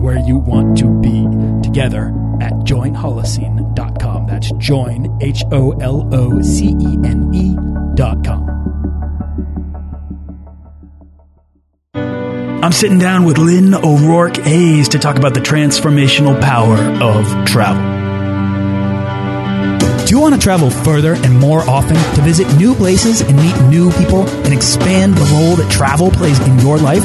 and where you want to be together at joinholocene.com. That's join, H O L O C E N E.com. I'm sitting down with Lynn O'Rourke Hayes to talk about the transformational power of travel. Do you want to travel further and more often to visit new places and meet new people and expand the role that travel plays in your life?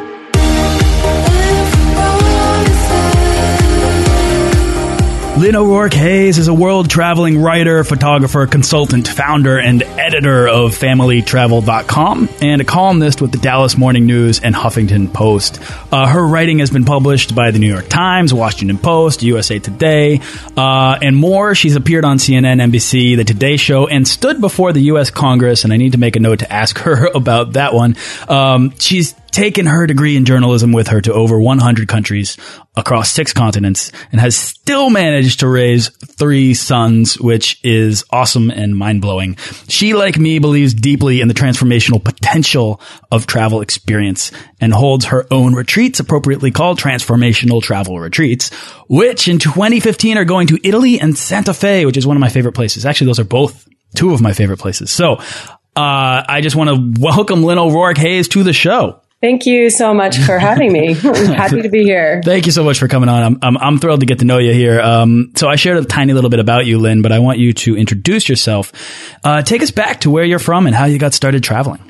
Lynn O'Rourke Hayes is a world traveling writer, photographer, consultant, founder, and editor of FamilyTravel.com, and a columnist with the Dallas Morning News and Huffington Post. Uh, her writing has been published by the New York Times, Washington Post, USA Today, uh, and more. She's appeared on CNN, NBC, The Today Show, and stood before the U.S. Congress, and I need to make a note to ask her about that one. Um, she's taken her degree in journalism with her to over 100 countries across six continents and has still managed to raise three sons, which is awesome and mind blowing. She, like me, believes deeply in the transformational potential of travel experience and holds her own retreats, appropriately called transformational travel retreats, which in 2015 are going to Italy and Santa Fe, which is one of my favorite places. Actually, those are both two of my favorite places. So, uh, I just want to welcome Lynn O'Rourke Hayes to the show. Thank you so much for having me. I'm happy to be here. Thank you so much for coming on. I'm, I'm, I'm thrilled to get to know you here. Um, so I shared a tiny little bit about you, Lynn, but I want you to introduce yourself. Uh, take us back to where you're from and how you got started traveling.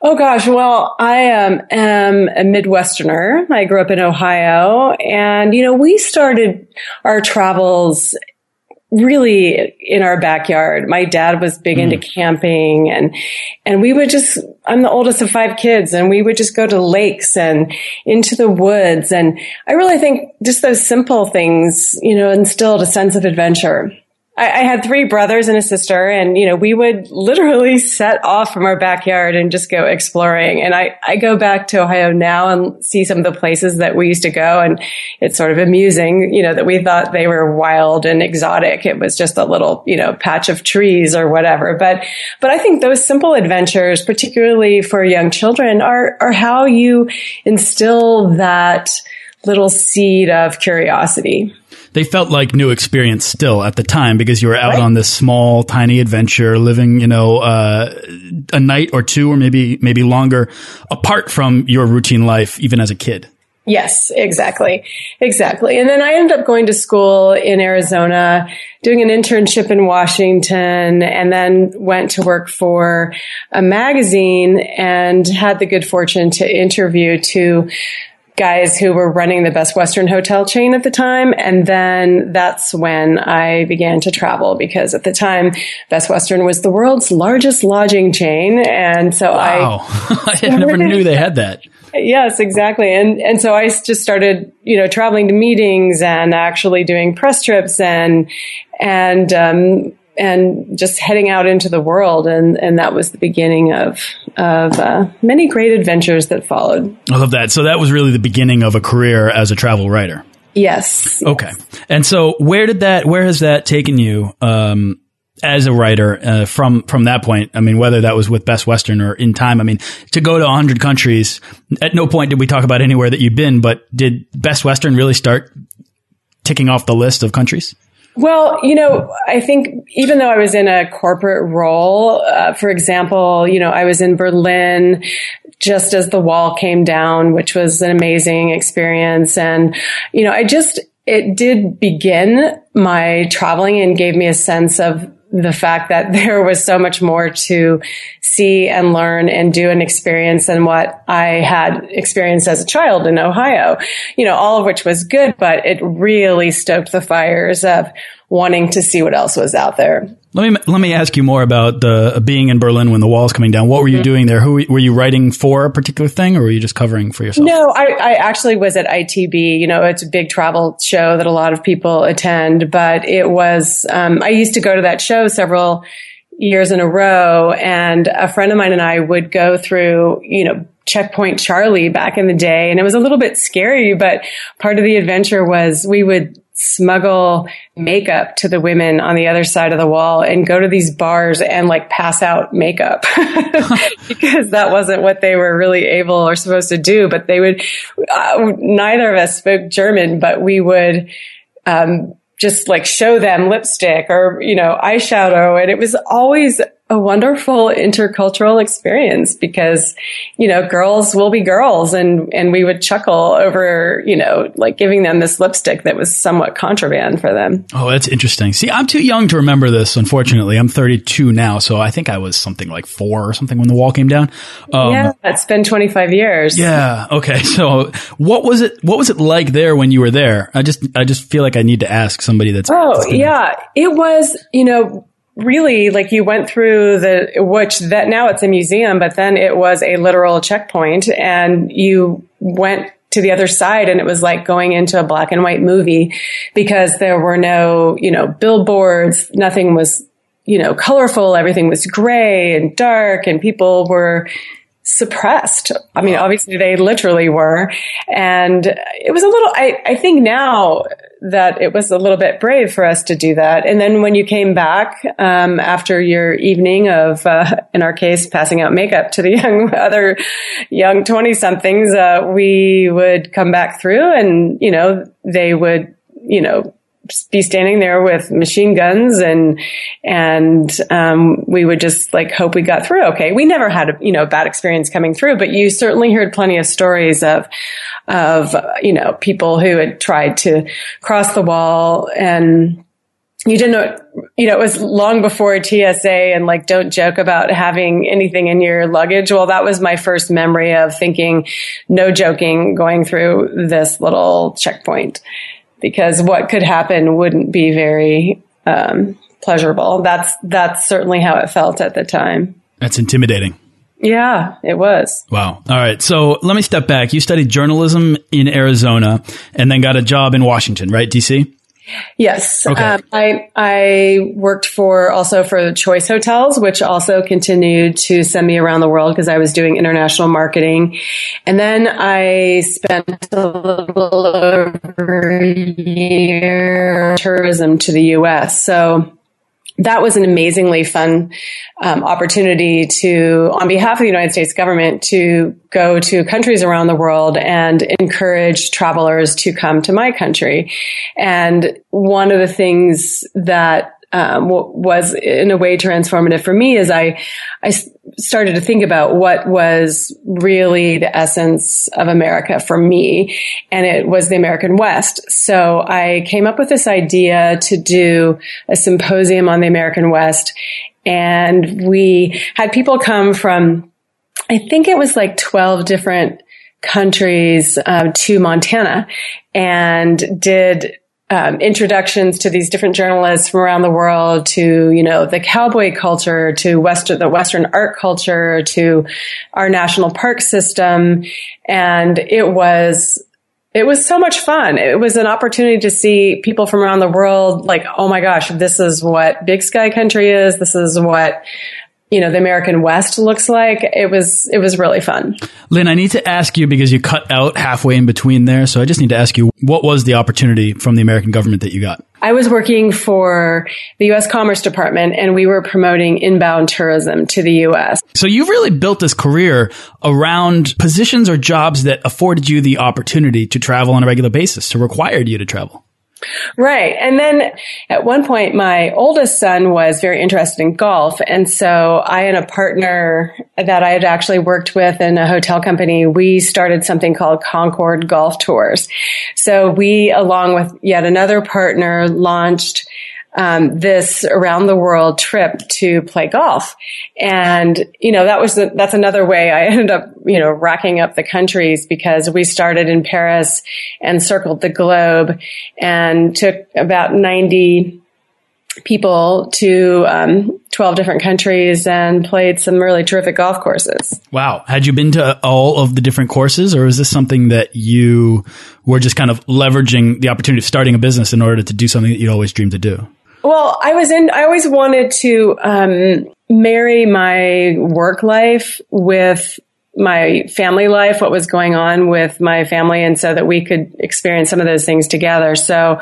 Oh gosh, well, I um, am a Midwesterner. I grew up in Ohio, and you know, we started our travels really in our backyard. My dad was big mm. into camping and, and we would just, I'm the oldest of five kids and we would just go to lakes and into the woods. And I really think just those simple things, you know, instilled a sense of adventure. I, I, had three brothers and a sister and, you know, we would literally set off from our backyard and just go exploring. And I, I go back to Ohio now and see some of the places that we used to go. And it's sort of amusing, you know, that we thought they were wild and exotic. It was just a little, you know, patch of trees or whatever. But, but I think those simple adventures, particularly for young children are, are how you instill that little seed of curiosity they felt like new experience still at the time because you were out right. on this small, tiny adventure, living, you know, uh, a night or two or maybe maybe longer apart from your routine life, even as a kid. Yes, exactly. Exactly. And then I ended up going to school in Arizona, doing an internship in Washington, and then went to work for a magazine and had the good fortune to interview two guys who were running the Best Western hotel chain at the time. And then that's when I began to travel because at the time, Best Western was the world's largest lodging chain. And so wow. I, I never knew they had that. Yes, exactly. And, and so I just started, you know, traveling to meetings and actually doing press trips and, and, um, and just heading out into the world. And, and that was the beginning of, of uh, many great adventures that followed. I love that. So that was really the beginning of a career as a travel writer. Yes. Okay. And so where did that, where has that taken you? Um, as a writer uh, from from that point i mean whether that was with best western or in time i mean to go to 100 countries at no point did we talk about anywhere that you've been but did best western really start ticking off the list of countries well, you know, I think even though I was in a corporate role, uh, for example, you know, I was in Berlin just as the wall came down, which was an amazing experience. And, you know, I just, it did begin my traveling and gave me a sense of the fact that there was so much more to see and learn and do and experience than what I had experienced as a child in Ohio, you know, all of which was good, but it really stoked the fires of wanting to see what else was out there. Let me let me ask you more about the being in Berlin when the wall's coming down. What were you mm-hmm. doing there? Who were you writing for a particular thing, or were you just covering for yourself? No, I, I actually was at ITB. You know, it's a big travel show that a lot of people attend, but it was. Um, I used to go to that show several years in a row, and a friend of mine and I would go through. You know, Checkpoint Charlie back in the day, and it was a little bit scary, but part of the adventure was we would smuggle makeup to the women on the other side of the wall and go to these bars and like pass out makeup because that wasn't what they were really able or supposed to do. But they would, uh, neither of us spoke German, but we would, um, just like show them lipstick or, you know, eyeshadow. And it was always a wonderful intercultural experience because, you know, girls will be girls and, and we would chuckle over, you know, like giving them this lipstick that was somewhat contraband for them. Oh, that's interesting. See, I'm too young to remember this, unfortunately. I'm 32 now, so I think I was something like four or something when the wall came down. Um, yeah, it's been 25 years. Yeah. Okay. So what was it, what was it like there when you were there? I just, I just feel like I need to ask somebody that's. Oh, that's yeah. It was, you know, really like you went through the which that now it's a museum but then it was a literal checkpoint and you went to the other side and it was like going into a black and white movie because there were no you know billboards nothing was you know colorful everything was gray and dark and people were suppressed. I mean, obviously they literally were. And it was a little, I, I think now that it was a little bit brave for us to do that. And then when you came back, um, after your evening of, uh, in our case, passing out makeup to the young, other young 20 somethings, uh, we would come back through and, you know, they would, you know, be standing there with machine guns and and um, we would just like hope we got through okay we never had a you know bad experience coming through but you certainly heard plenty of stories of of you know people who had tried to cross the wall and you didn't know, you know, it was long before TSA and like, don't joke about having anything in your luggage. Well, that was my first memory of thinking, no joking, going through this little checkpoint because what could happen wouldn't be very um, pleasurable. That's that's certainly how it felt at the time. That's intimidating. Yeah, it was. Wow. All right. So let me step back. You studied journalism in Arizona and then got a job in Washington, right? DC? Yes. Okay. Um, I, I worked for also for Choice Hotels, which also continued to send me around the world because I was doing international marketing. And then I spent a little over a year tourism to the U.S. So that was an amazingly fun um, opportunity to, on behalf of the United States government, to go to countries around the world and encourage travelers to come to my country. And one of the things that um, was in a way transformative for me is I, I started to think about what was really the essence of America for me. And it was the American West. So I came up with this idea to do a symposium on the American West. And we had people come from, I think it was like 12 different countries uh, to Montana and did um, introductions to these different journalists from around the world to you know the cowboy culture to western the western art culture to our national park system. And it was it was so much fun. It was an opportunity to see people from around the world like oh my gosh this is what big sky country is. This is what you know the American West looks like. It was it was really fun. Lynn, I need to ask you because you cut out halfway in between there, so I just need to ask you what was the opportunity from the American government that you got? I was working for the U.S. Commerce Department, and we were promoting inbound tourism to the U.S. So you've really built this career around positions or jobs that afforded you the opportunity to travel on a regular basis, to required you to travel. Right. And then at one point, my oldest son was very interested in golf. And so I and a partner that I had actually worked with in a hotel company, we started something called Concorde Golf Tours. So we, along with yet another partner, launched um, this around the world trip to play golf. And, you know, that was, the, that's another way I ended up, you know, racking up the countries because we started in Paris and circled the globe and took about 90 people to um, 12 different countries and played some really terrific golf courses. Wow. Had you been to all of the different courses or is this something that you were just kind of leveraging the opportunity of starting a business in order to do something that you'd always dreamed to do? Well, I was in, I always wanted to um, marry my work life with my family life, what was going on with my family, and so that we could experience some of those things together. So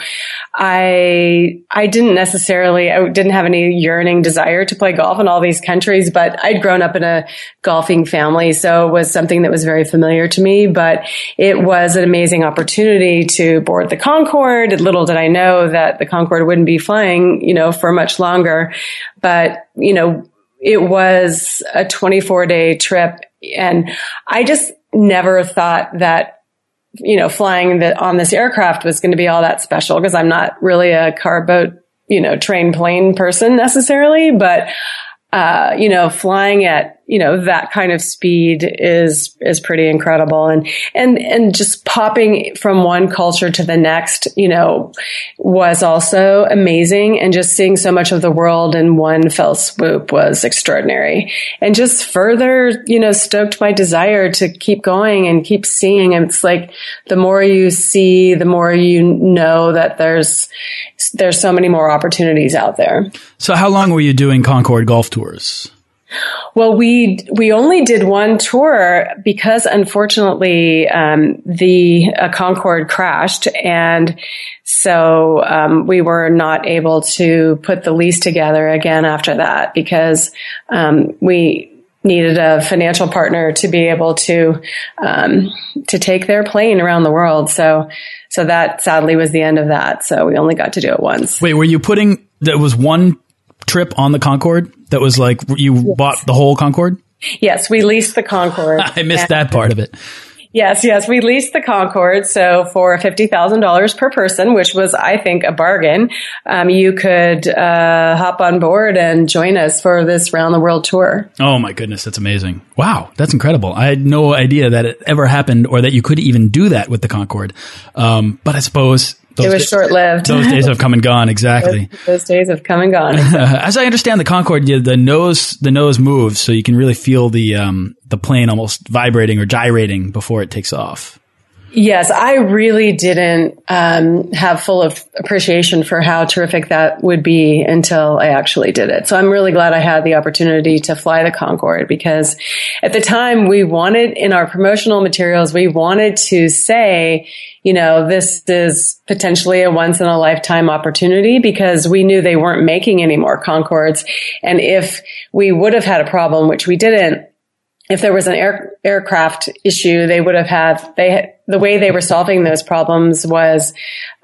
I, I didn't necessarily, I didn't have any yearning desire to play golf in all these countries, but I'd grown up in a golfing family. So it was something that was very familiar to me, but it was an amazing opportunity to board the Concorde. Little did I know that the Concorde wouldn't be flying, you know, for much longer, but, you know, it was a 24 day trip and I just never thought that, you know, flying the, on this aircraft was going to be all that special because I'm not really a car boat, you know, train plane person necessarily, but, uh, you know, flying at you know, that kind of speed is, is pretty incredible. And, and, and just popping from one culture to the next, you know, was also amazing. And just seeing so much of the world in one fell swoop was extraordinary and just further, you know, stoked my desire to keep going and keep seeing. And it's like the more you see, the more you know that there's, there's so many more opportunities out there. So how long were you doing concorde golf tours? Well, we we only did one tour because unfortunately um, the uh, Concorde crashed, and so um, we were not able to put the lease together again after that because um, we needed a financial partner to be able to um, to take their plane around the world. So so that sadly was the end of that. So we only got to do it once. Wait, were you putting that was one trip on the Concorde? That was like you yes. bought the whole Concorde? Yes, we leased the Concorde. I missed that part of it. Yes, yes, we leased the Concorde. So for fifty thousand dollars per person, which was, I think, a bargain, um, you could uh, hop on board and join us for this round the world tour. Oh my goodness, that's amazing! Wow, that's incredible. I had no idea that it ever happened or that you could even do that with the Concorde. Um, but I suppose those it was short lived. Those days have come and gone. Exactly. Those, those days have come and gone. As I understand the Concorde, the nose the nose moves, so you can really feel the um, the plane almost vibrating or gyrating before it takes off. Yes, I really didn't um, have full of appreciation for how terrific that would be until I actually did it. So I'm really glad I had the opportunity to fly the Concorde because at the time we wanted in our promotional materials, we wanted to say, you know, this is potentially a once in a lifetime opportunity because we knew they weren't making any more Concordes. And if we would have had a problem, which we didn't, if there was an air, aircraft issue, they would have had, they the way they were solving those problems was,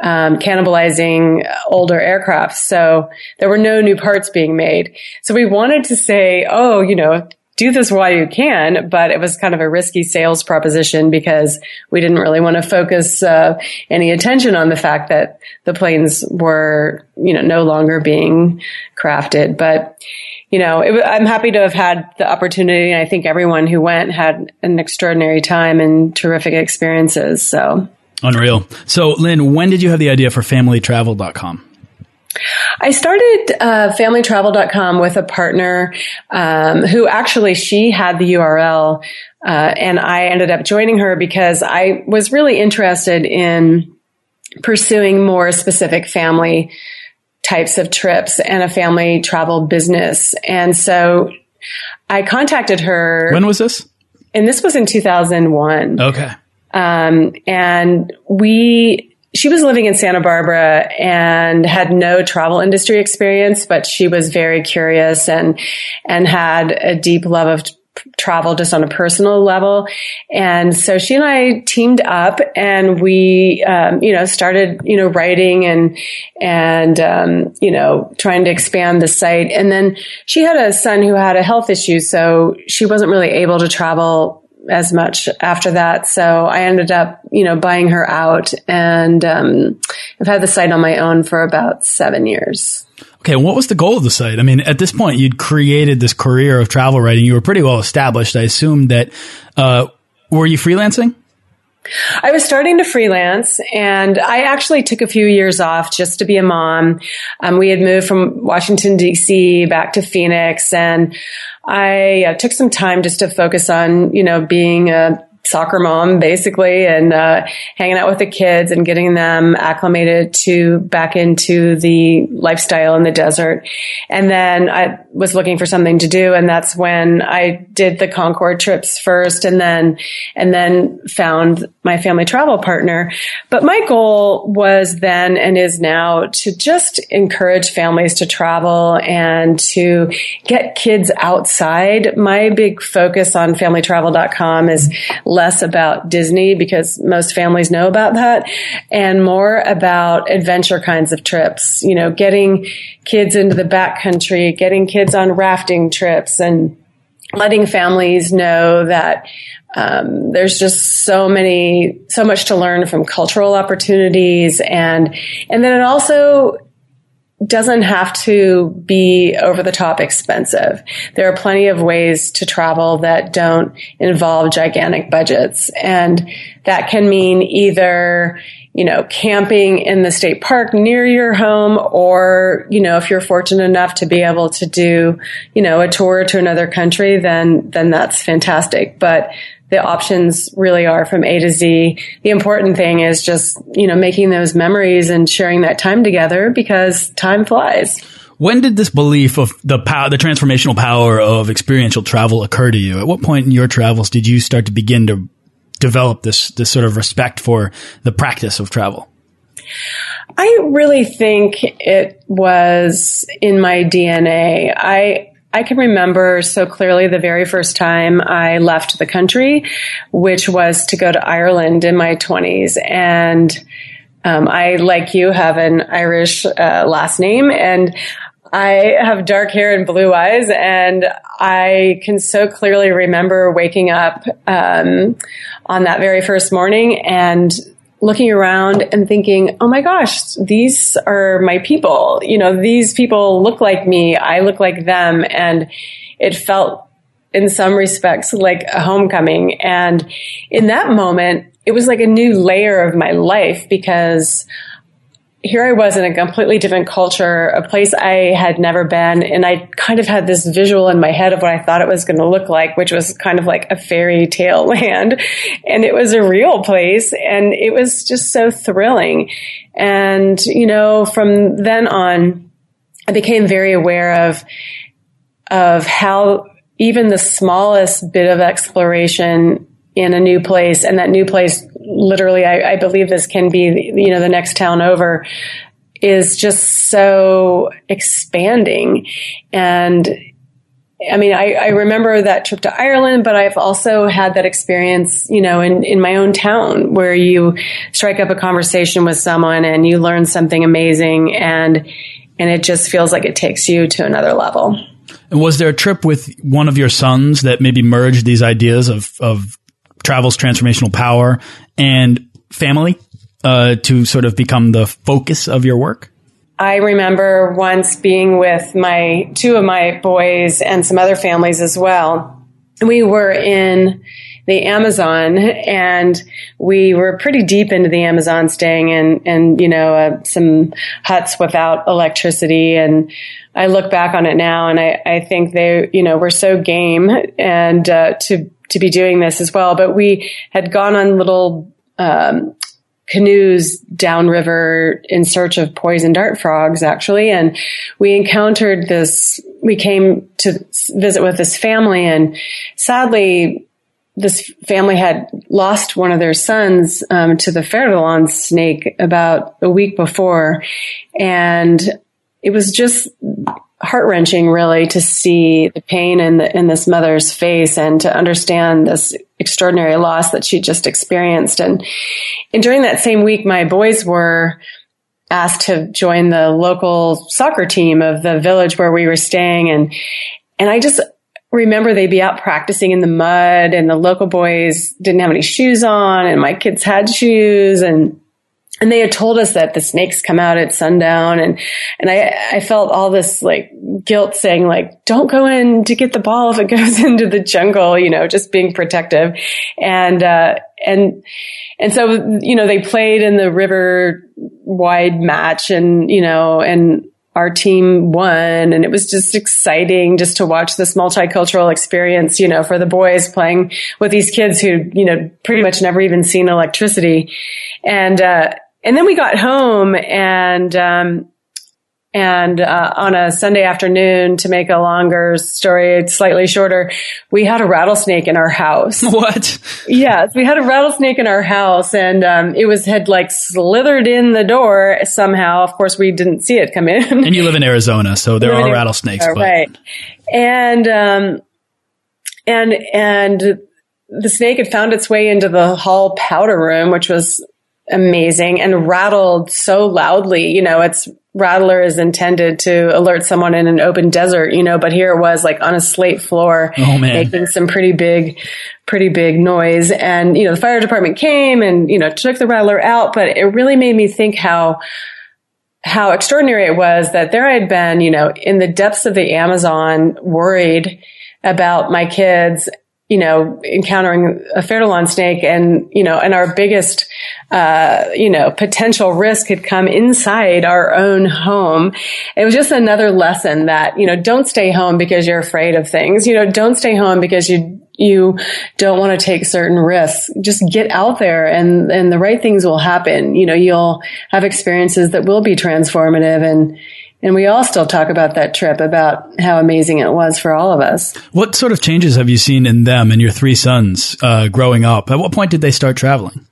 um, cannibalizing older aircraft. So there were no new parts being made. So we wanted to say, oh, you know, do this while you can, but it was kind of a risky sales proposition because we didn't really want to focus uh, any attention on the fact that the planes were, you know, no longer being crafted. But you know, it, I'm happy to have had the opportunity. And I think everyone who went had an extraordinary time and terrific experiences. So unreal. So Lynn, when did you have the idea for familytravel.com? I started uh, familytravel.com with a partner um, who actually she had the URL, uh, and I ended up joining her because I was really interested in pursuing more specific family types of trips and a family travel business. And so I contacted her. When was this? And this was in 2001. Okay. Um, and we, she was living in Santa Barbara and had no travel industry experience, but she was very curious and, and had a deep love of travel just on a personal level. And so she and I teamed up and we, um, you know, started, you know, writing and, and, um, you know, trying to expand the site. And then she had a son who had a health issue. So she wasn't really able to travel as much after that. So I ended up, you know, buying her out and, um, I've had the site on my own for about seven years. Okay, what was the goal of the site? I mean, at this point, you'd created this career of travel writing. You were pretty well established. I assume that, uh, were you freelancing? I was starting to freelance and I actually took a few years off just to be a mom. Um, we had moved from Washington DC back to Phoenix and I uh, took some time just to focus on, you know, being a soccer mom basically and uh, hanging out with the kids and getting them acclimated to back into the lifestyle in the desert. And then i was looking for something to do and that's when i did the concorde trips first and then and then found my family travel partner. But my goal was then and is now to just encourage families to travel and to get kids outside. My big focus on familytravel.com is less about Disney because most families know about that and more about adventure kinds of trips, you know, getting kids into the backcountry, getting kids on rafting trips and letting families know that um, there's just so many, so much to learn from cultural opportunities, and and then it also doesn't have to be over the top expensive. There are plenty of ways to travel that don't involve gigantic budgets. And that can mean either, you know, camping in the state park near your home or, you know, if you're fortunate enough to be able to do, you know, a tour to another country, then, then that's fantastic. But the options really are from A to Z. The important thing is just, you know, making those memories and sharing that time together because time flies. When did this belief of the power, the transformational power of experiential travel occur to you? At what point in your travels did you start to begin to develop this, this sort of respect for the practice of travel? I really think it was in my DNA. I, I can remember so clearly the very first time I left the country, which was to go to Ireland in my 20s. And um, I, like you, have an Irish uh, last name, and I have dark hair and blue eyes, and I can so clearly remember waking up um, on that very first morning and looking around and thinking, oh my gosh, these are my people. You know, these people look like me. I look like them. And it felt in some respects like a homecoming. And in that moment, it was like a new layer of my life because here I was in a completely different culture, a place I had never been, and I kind of had this visual in my head of what I thought it was going to look like, which was kind of like a fairy tale land. And it was a real place, and it was just so thrilling. And, you know, from then on, I became very aware of, of how even the smallest bit of exploration in a new place and that new place literally I, I, believe this can be you know the next town over is just so expanding and I mean, I, I, remember that trip to Ireland, but I've also had that experience, you know, in, in my own town where you strike up a conversation with someone and you learn something amazing and, and it just feels like it takes you to another level. And was there a trip with one of your sons that maybe merged these ideas of, of travel's transformational power and family uh, to sort of become the focus of your work? I remember once being with my two of my boys and some other families as well. We were in the Amazon and we were pretty deep into the Amazon staying in, in you know, uh, some huts without electricity. And I look back on it now and I, I think they, you know, were so game and uh, to to be doing this as well. But we had gone on little um, canoes downriver in search of poison dart frogs, actually. And we encountered this, we came to visit with this family and sadly, this family had lost one of their sons um, to the fer-de-lance snake about a week before. And it was just heart wrenching, really, to see the pain in, the, in this mother's face and to understand this extraordinary loss that she just experienced. And, and during that same week, my boys were asked to join the local soccer team of the village where we were staying. And, and I just remember they'd be out practicing in the mud and the local boys didn't have any shoes on and my kids had shoes and and they had told us that the snakes come out at sundown. And and I I felt all this like guilt saying like don't go in to get the ball if it goes into the jungle you know just being protective. And uh and and so you know they played in the river wide match and you know and our team won. And it was just exciting just to watch this multicultural experience, you know, for the boys playing with these kids who, you know, pretty much never even seen electricity. And, uh, and then we got home and, um, and uh, on a Sunday afternoon, to make a longer story slightly shorter, we had a rattlesnake in our house. What? Yes, we had a rattlesnake in our house, and um, it was had like slithered in the door somehow. Of course, we didn't see it come in. and you live in Arizona, so there are rattlesnakes, but. right? And um, and and the snake had found its way into the hall powder room, which was amazing and rattled so loudly. You know, its rattler is intended to alert someone in an open desert, you know, but here it was like on a slate floor, oh, making some pretty big, pretty big noise. And, you know, the fire department came and, you know, took the rattler out, but it really made me think how, how extraordinary it was that there I had been, you know, in the depths of the Amazon worried about my kids you know, encountering a fer-de-lance snake and, you know, and our biggest, uh, you know, potential risk had come inside our own home. It was just another lesson that, you know, don't stay home because you're afraid of things. You know, don't stay home because you, you don't want to take certain risks. Just get out there and, and the right things will happen. You know, you'll have experiences that will be transformative and, and we all still talk about that trip, about how amazing it was for all of us. What sort of changes have you seen in them and your three sons uh, growing up? At what point did they start traveling?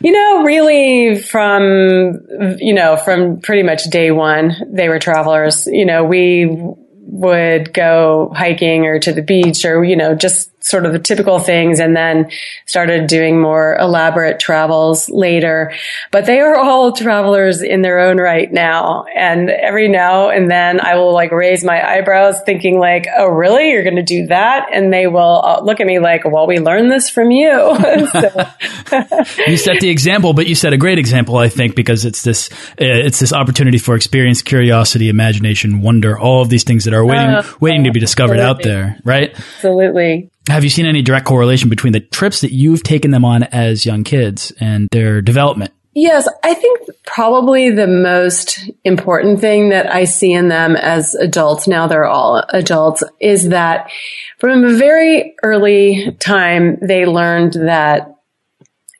You know, really from, you know, from pretty much day one, they were travelers. You know, we would go hiking or to the beach or, you know, just sort of the typical things and then started doing more elaborate travels later. But they are all travelers in their own right now. And every now and then I will like raise my eyebrows thinking like, Oh, really? You're going to do that? And they will uh, look at me like, well, we learned this from you. you set the example, but you set a great example, I think, because it's this, uh, it's this opportunity for experience, curiosity, imagination, wonder, all of these things that are waiting, uh, waiting to be discovered absolutely. out there, right? Absolutely. Have you seen any direct correlation between the trips that you've taken them on as young kids and their development? Yes, I think probably the most important thing that I see in them as adults, now they're all adults, is that from a very early time, they learned that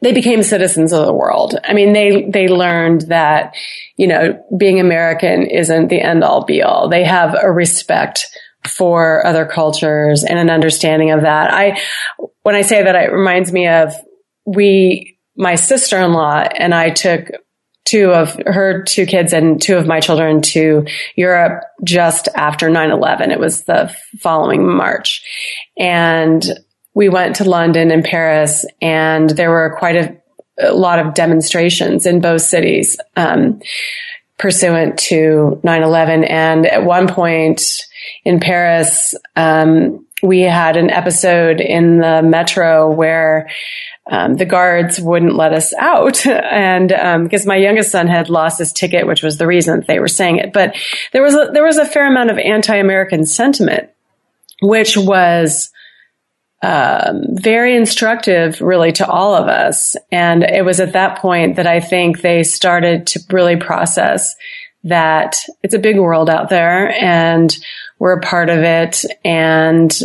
they became citizens of the world. I mean, they, they learned that, you know, being American isn't the end all be all. They have a respect for other cultures and an understanding of that. I, when I say that, it reminds me of we, my sister-in-law and I took two of her two kids and two of my children to Europe just after 9-11. It was the following March. And we went to London and Paris and there were quite a, a lot of demonstrations in both cities, um, pursuant to 9-11. And at one point, in Paris, um, we had an episode in the metro where um, the guards wouldn't let us out, and because um, my youngest son had lost his ticket, which was the reason they were saying it. But there was a, there was a fair amount of anti-American sentiment, which was um, very instructive, really, to all of us. And it was at that point that I think they started to really process that it's a big world out there, and we're a part of it and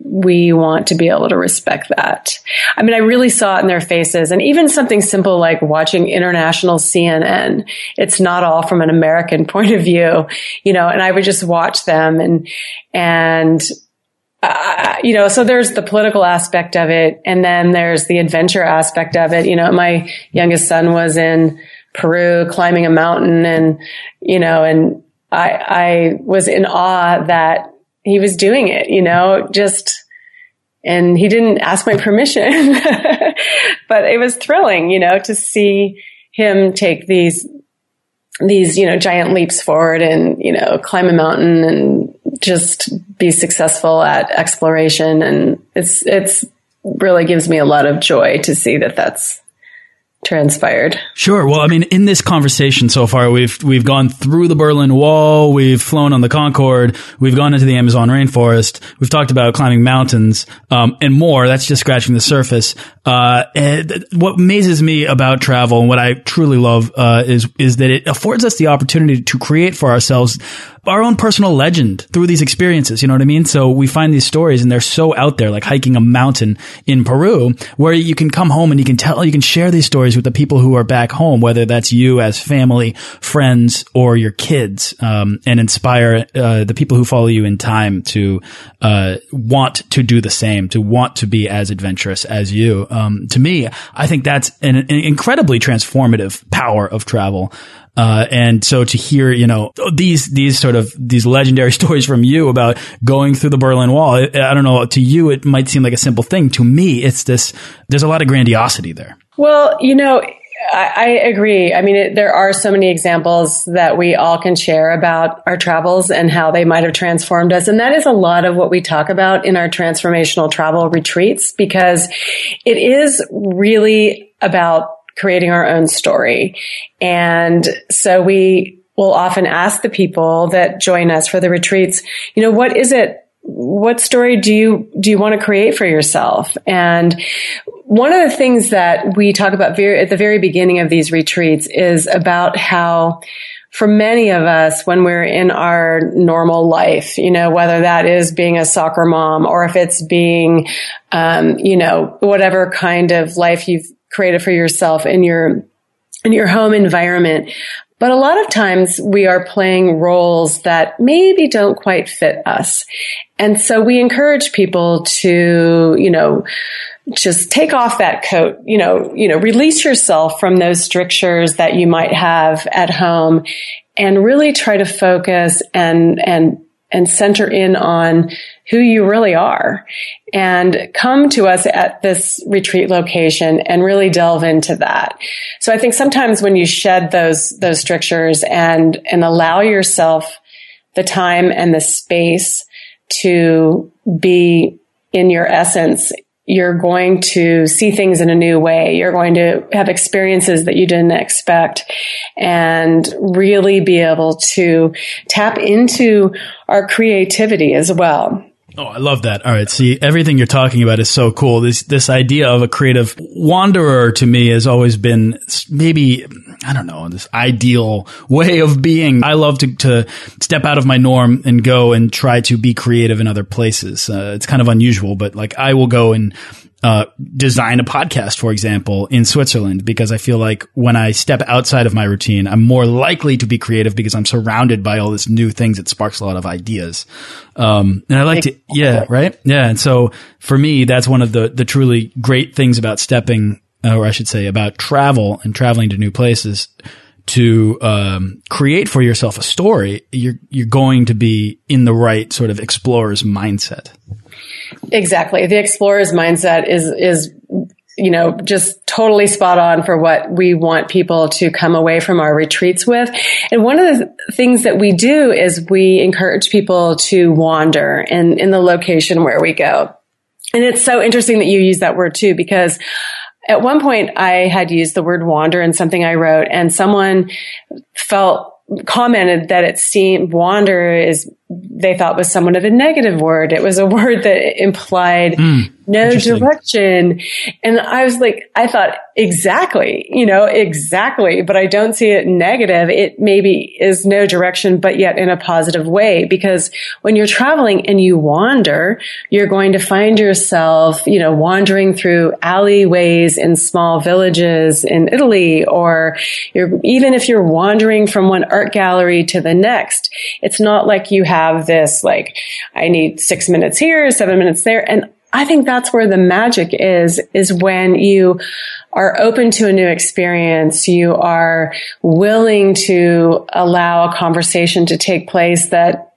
we want to be able to respect that. I mean, I really saw it in their faces and even something simple like watching international CNN. It's not all from an American point of view, you know, and I would just watch them and, and, uh, you know, so there's the political aspect of it. And then there's the adventure aspect of it. You know, my youngest son was in Peru climbing a mountain and, you know, and I, I was in awe that he was doing it, you know, just, and he didn't ask my permission, but it was thrilling, you know, to see him take these, these, you know, giant leaps forward and, you know, climb a mountain and just be successful at exploration. And it's, it's really gives me a lot of joy to see that that's, transpired. Sure. Well, I mean, in this conversation so far, we've we've gone through the Berlin Wall, we've flown on the Concorde, we've gone into the Amazon rainforest, we've talked about climbing mountains, um, and more. That's just scratching the surface. Uh, what amazes me about travel and what I truly love uh, is is that it affords us the opportunity to create for ourselves our own personal legend through these experiences. You know what I mean? So we find these stories and they're so out there, like hiking a mountain in Peru, where you can come home and you can tell, you can share these stories with the people who are back home, whether that's you as family, friends, or your kids, um, and inspire uh, the people who follow you in time to uh, want to do the same, to want to be as adventurous as you. Um, to me, I think that's an, an incredibly transformative power of travel. Uh, and so to hear, you know, these, these sort of, these legendary stories from you about going through the Berlin Wall, I, I don't know, to you, it might seem like a simple thing. To me, it's this, there's a lot of grandiosity there. Well, you know, I, agree. I mean, it, there are so many examples that we all can share about our travels and how they might have transformed us. And that is a lot of what we talk about in our transformational travel retreats because it is really about creating our own story. And so we will often ask the people that join us for the retreats, you know, what is it? What story do you, do you want to create for yourself? And one of the things that we talk about very, at the very beginning of these retreats is about how for many of us, when we're in our normal life, you know, whether that is being a soccer mom or if it's being, um, you know, whatever kind of life you've created for yourself in your in your home environment. But a lot of times we are playing roles that maybe don't quite fit us. And so we encourage people to, you know, just take off that coat, you know, you know, release yourself from those strictures that you might have at home and really try to focus and, and, and center in on who you really are and come to us at this retreat location and really delve into that. So I think sometimes when you shed those, those strictures and, and allow yourself the time and the space to be in your essence, you're going to see things in a new way. You're going to have experiences that you didn't expect and really be able to tap into our creativity as well. Oh, I love that. All right. See, everything you're talking about is so cool. This, this idea of a creative wanderer to me has always been maybe, I don't know, this ideal way of being. I love to, to step out of my norm and go and try to be creative in other places. Uh, it's kind of unusual, but like I will go and uh, design a podcast, for example, in Switzerland, because I feel like when I step outside of my routine, I'm more likely to be creative because I'm surrounded by all this new things that sparks a lot of ideas. Um, and I like to, yeah, right. Yeah. And so for me, that's one of the, the truly great things about stepping, uh, or I should say about travel and traveling to new places to um, create for yourself a story, you're you're going to be in the right sort of explorer's mindset. Exactly. The explorer's mindset is, is, you know, just totally spot on for what we want people to come away from our retreats with. And one of the things that we do is we encourage people to wander in, in the location where we go. And it's so interesting that you use that word too, because at one point I had used the word wander in something I wrote and someone felt commented that it seemed wander is they thought was somewhat of a negative word. It was a word that implied mm, no direction. And I was like, I thought exactly, you know, exactly, but I don't see it negative. It maybe is no direction, but yet in a positive way, because when you're traveling and you wander, you're going to find yourself, you know, wandering through alleyways in small villages in Italy, or you're, even if you're wandering from one art gallery to the next, it's not like you have this, like, I need six minutes here, seven minutes there. And I think that's where the magic is, is when you are open to a new experience. You are willing to allow a conversation to take place that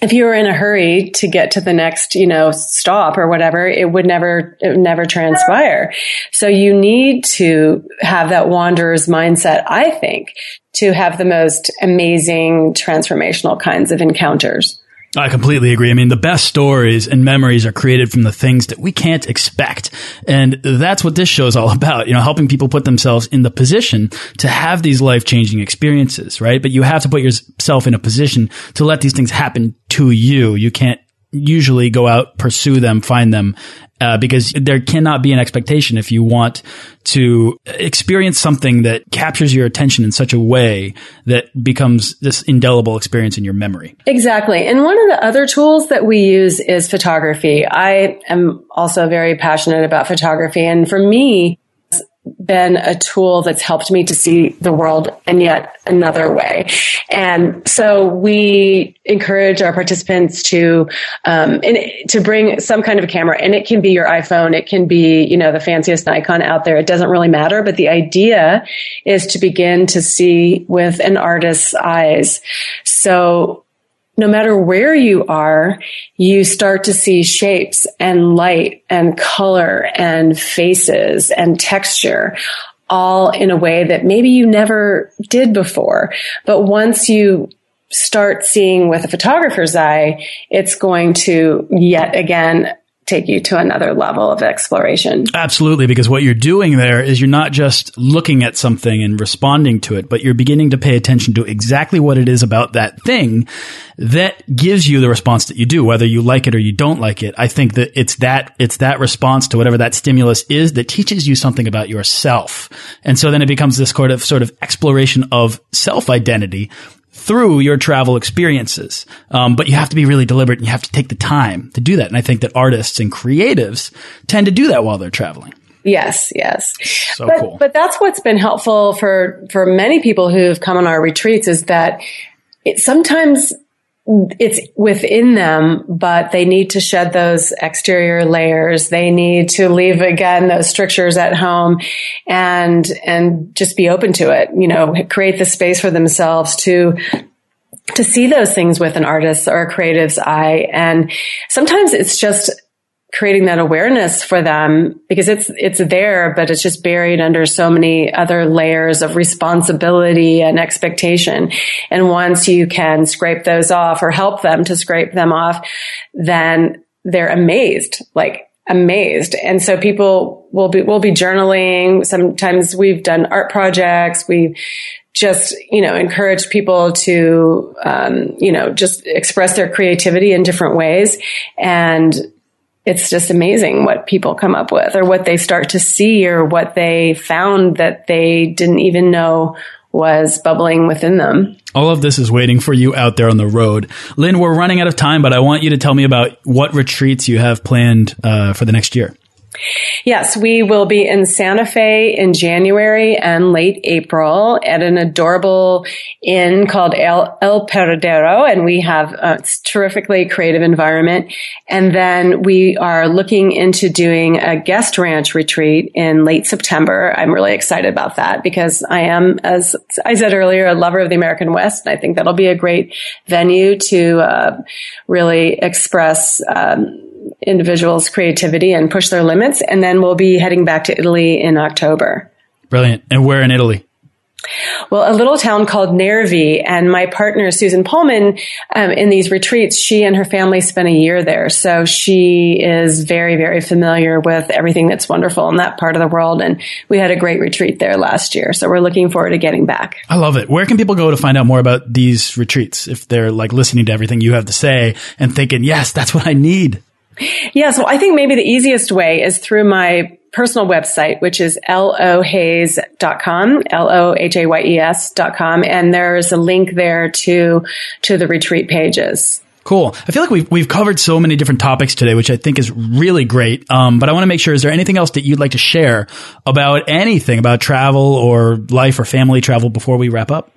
if you were in a hurry to get to the next, you know, stop or whatever, it would never, it would never transpire. So you need to have that wanderer's mindset, I think, to have the most amazing transformational kinds of encounters. I completely agree. I mean, the best stories and memories are created from the things that we can't expect. And that's what this show is all about, you know, helping people put themselves in the position to have these life changing experiences, right? But you have to put yourself in a position to let these things happen to you. You can't usually go out, pursue them, find them, uh, because there cannot be an expectation if you want to experience something that captures your attention in such a way that becomes this indelible experience in your memory. Exactly. And one of the other tools that we use is photography. I am also very passionate about photography. And for me, been a tool that's helped me to see the world in yet another way. And so we encourage our participants to, um, to bring some kind of a camera and it can be your iPhone. It can be, you know, the fanciest Nikon out there. It doesn't really matter. But the idea is to begin to see with an artist's eyes. So no matter where you are, you start to see shapes and light and color and faces and texture all in a way that maybe you never did before. But once you start seeing with a photographer's eye, it's going to yet again take you to another level of exploration. Absolutely, because what you're doing there is you're not just looking at something and responding to it, but you're beginning to pay attention to exactly what it is about that thing that gives you the response that you do, whether you like it or you don't like it. I think that it's that, it's that response to whatever that stimulus is that teaches you something about yourself. And so then it becomes this sort of, sort of exploration of self identity through your travel experiences. Um, but you have to be really deliberate and you have to take the time to do that. And I think that artists and creatives tend to do that while they're traveling. Yes, yes. So but, cool. But that's what's been helpful for, for many people who've come on our retreats is that it sometimes it's within them, but they need to shed those exterior layers. They need to leave again those strictures at home and, and just be open to it, you know, create the space for themselves to, to see those things with an artist's or a creative's eye. And sometimes it's just creating that awareness for them because it's it's there but it's just buried under so many other layers of responsibility and expectation. And once you can scrape those off or help them to scrape them off then they're amazed like amazed. And so people will be will be journaling. Sometimes we've done art projects. We just you know encourage people to um, you know just express their creativity in different ways. And it's just amazing what people come up with or what they start to see or what they found that they didn't even know was bubbling within them. All of this is waiting for you out there on the road. Lynn, we're running out of time, but I want you to tell me about what retreats you have planned uh, for the next year. Yes, we will be in Santa Fe in January and late April at an adorable inn called El, El Paradero, and we have a terrifically creative environment. And then we are looking into doing a guest ranch retreat in late September. I'm really excited about that because I am, as I said earlier, a lover of the American West, and I think that'll be a great venue to uh, really express. Um, individuals' creativity and push their limits. And then we'll be heading back to Italy in October. Brilliant. And where in Italy? Well, a little town called Nervi, and my partner Susan Pullman, um, in these retreats, she and her family spent a year there, so she is very, very familiar with everything that's wonderful in that part of the world. And we had a great retreat there last year, so we're looking forward to getting back. I love it. Where can people go to find out more about these retreats if they're like listening to everything you have to say and thinking, yes, that's what I need? Yes, well, I think maybe the easiest way is through my personal website, which is lohayes.com, L-O-H-A-Y-E-S.com. And there's a link there to, to the retreat pages. Cool. I feel like we've, we've covered so many different topics today, which I think is really great. Um, but I want to make sure, is there anything else that you'd like to share about anything about travel or life or family travel before we wrap up?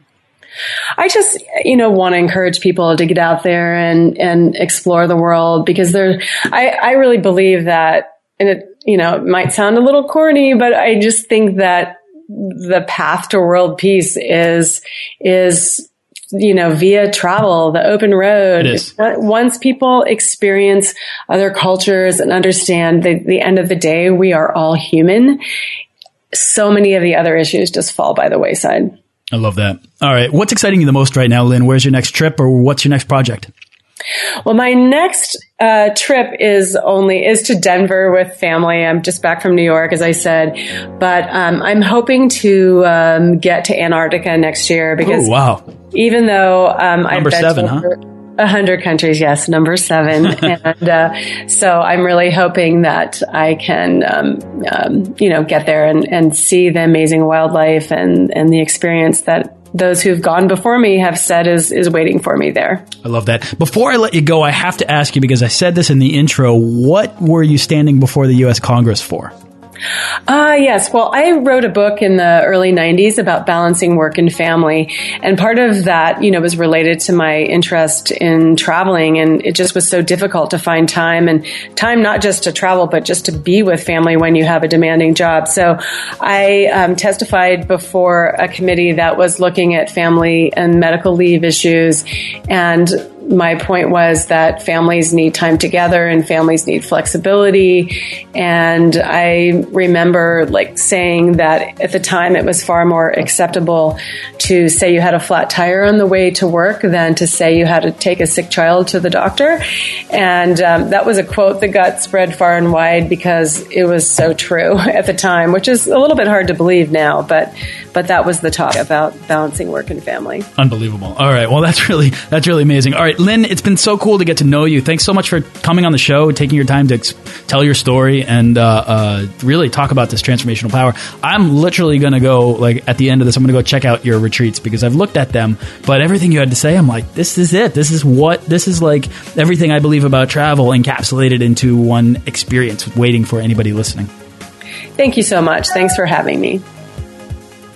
I just, you know, want to encourage people to get out there and, and explore the world because there, I, I really believe that, and it, you know, it might sound a little corny, but I just think that the path to world peace is, is, you know, via travel, the open road. Once people experience other cultures and understand that the end of the day, we are all human, so many of the other issues just fall by the wayside. I love that. All right. What's exciting you the most right now, Lynn? Where's your next trip or what's your next project? Well, my next uh, trip is only is to Denver with family. I'm just back from New York, as I said, but um, I'm hoping to um, get to Antarctica next year because Ooh, wow. Even though um, number I've seven, huh? A hundred countries, yes, number seven, and uh, so I'm really hoping that I can, um, um, you know, get there and, and see the amazing wildlife and and the experience that those who've gone before me have said is is waiting for me there. I love that. Before I let you go, I have to ask you because I said this in the intro. What were you standing before the U.S. Congress for? Ah, uh, yes. Well, I wrote a book in the early 90s about balancing work and family. And part of that, you know, was related to my interest in traveling. And it just was so difficult to find time and time not just to travel, but just to be with family when you have a demanding job. So I um, testified before a committee that was looking at family and medical leave issues and my point was that families need time together and families need flexibility. And I remember like saying that at the time it was far more acceptable to say you had a flat tire on the way to work than to say you had to take a sick child to the doctor. And um, that was a quote that got spread far and wide because it was so true at the time, which is a little bit hard to believe now, but but that was the talk about balancing work and family. Unbelievable. All right. Well, that's really that's really amazing. All right, Lynn, it's been so cool to get to know you. Thanks so much for coming on the show, taking your time to tell your story, and uh, uh, really talk about this transformational power. I'm literally going to go like at the end of this. I'm going to go check out your retreats because I've looked at them, but everything you had to say, I'm like, this is it. This is what this is like. Everything I believe about travel encapsulated into one experience, waiting for anybody listening. Thank you so much. Thanks for having me.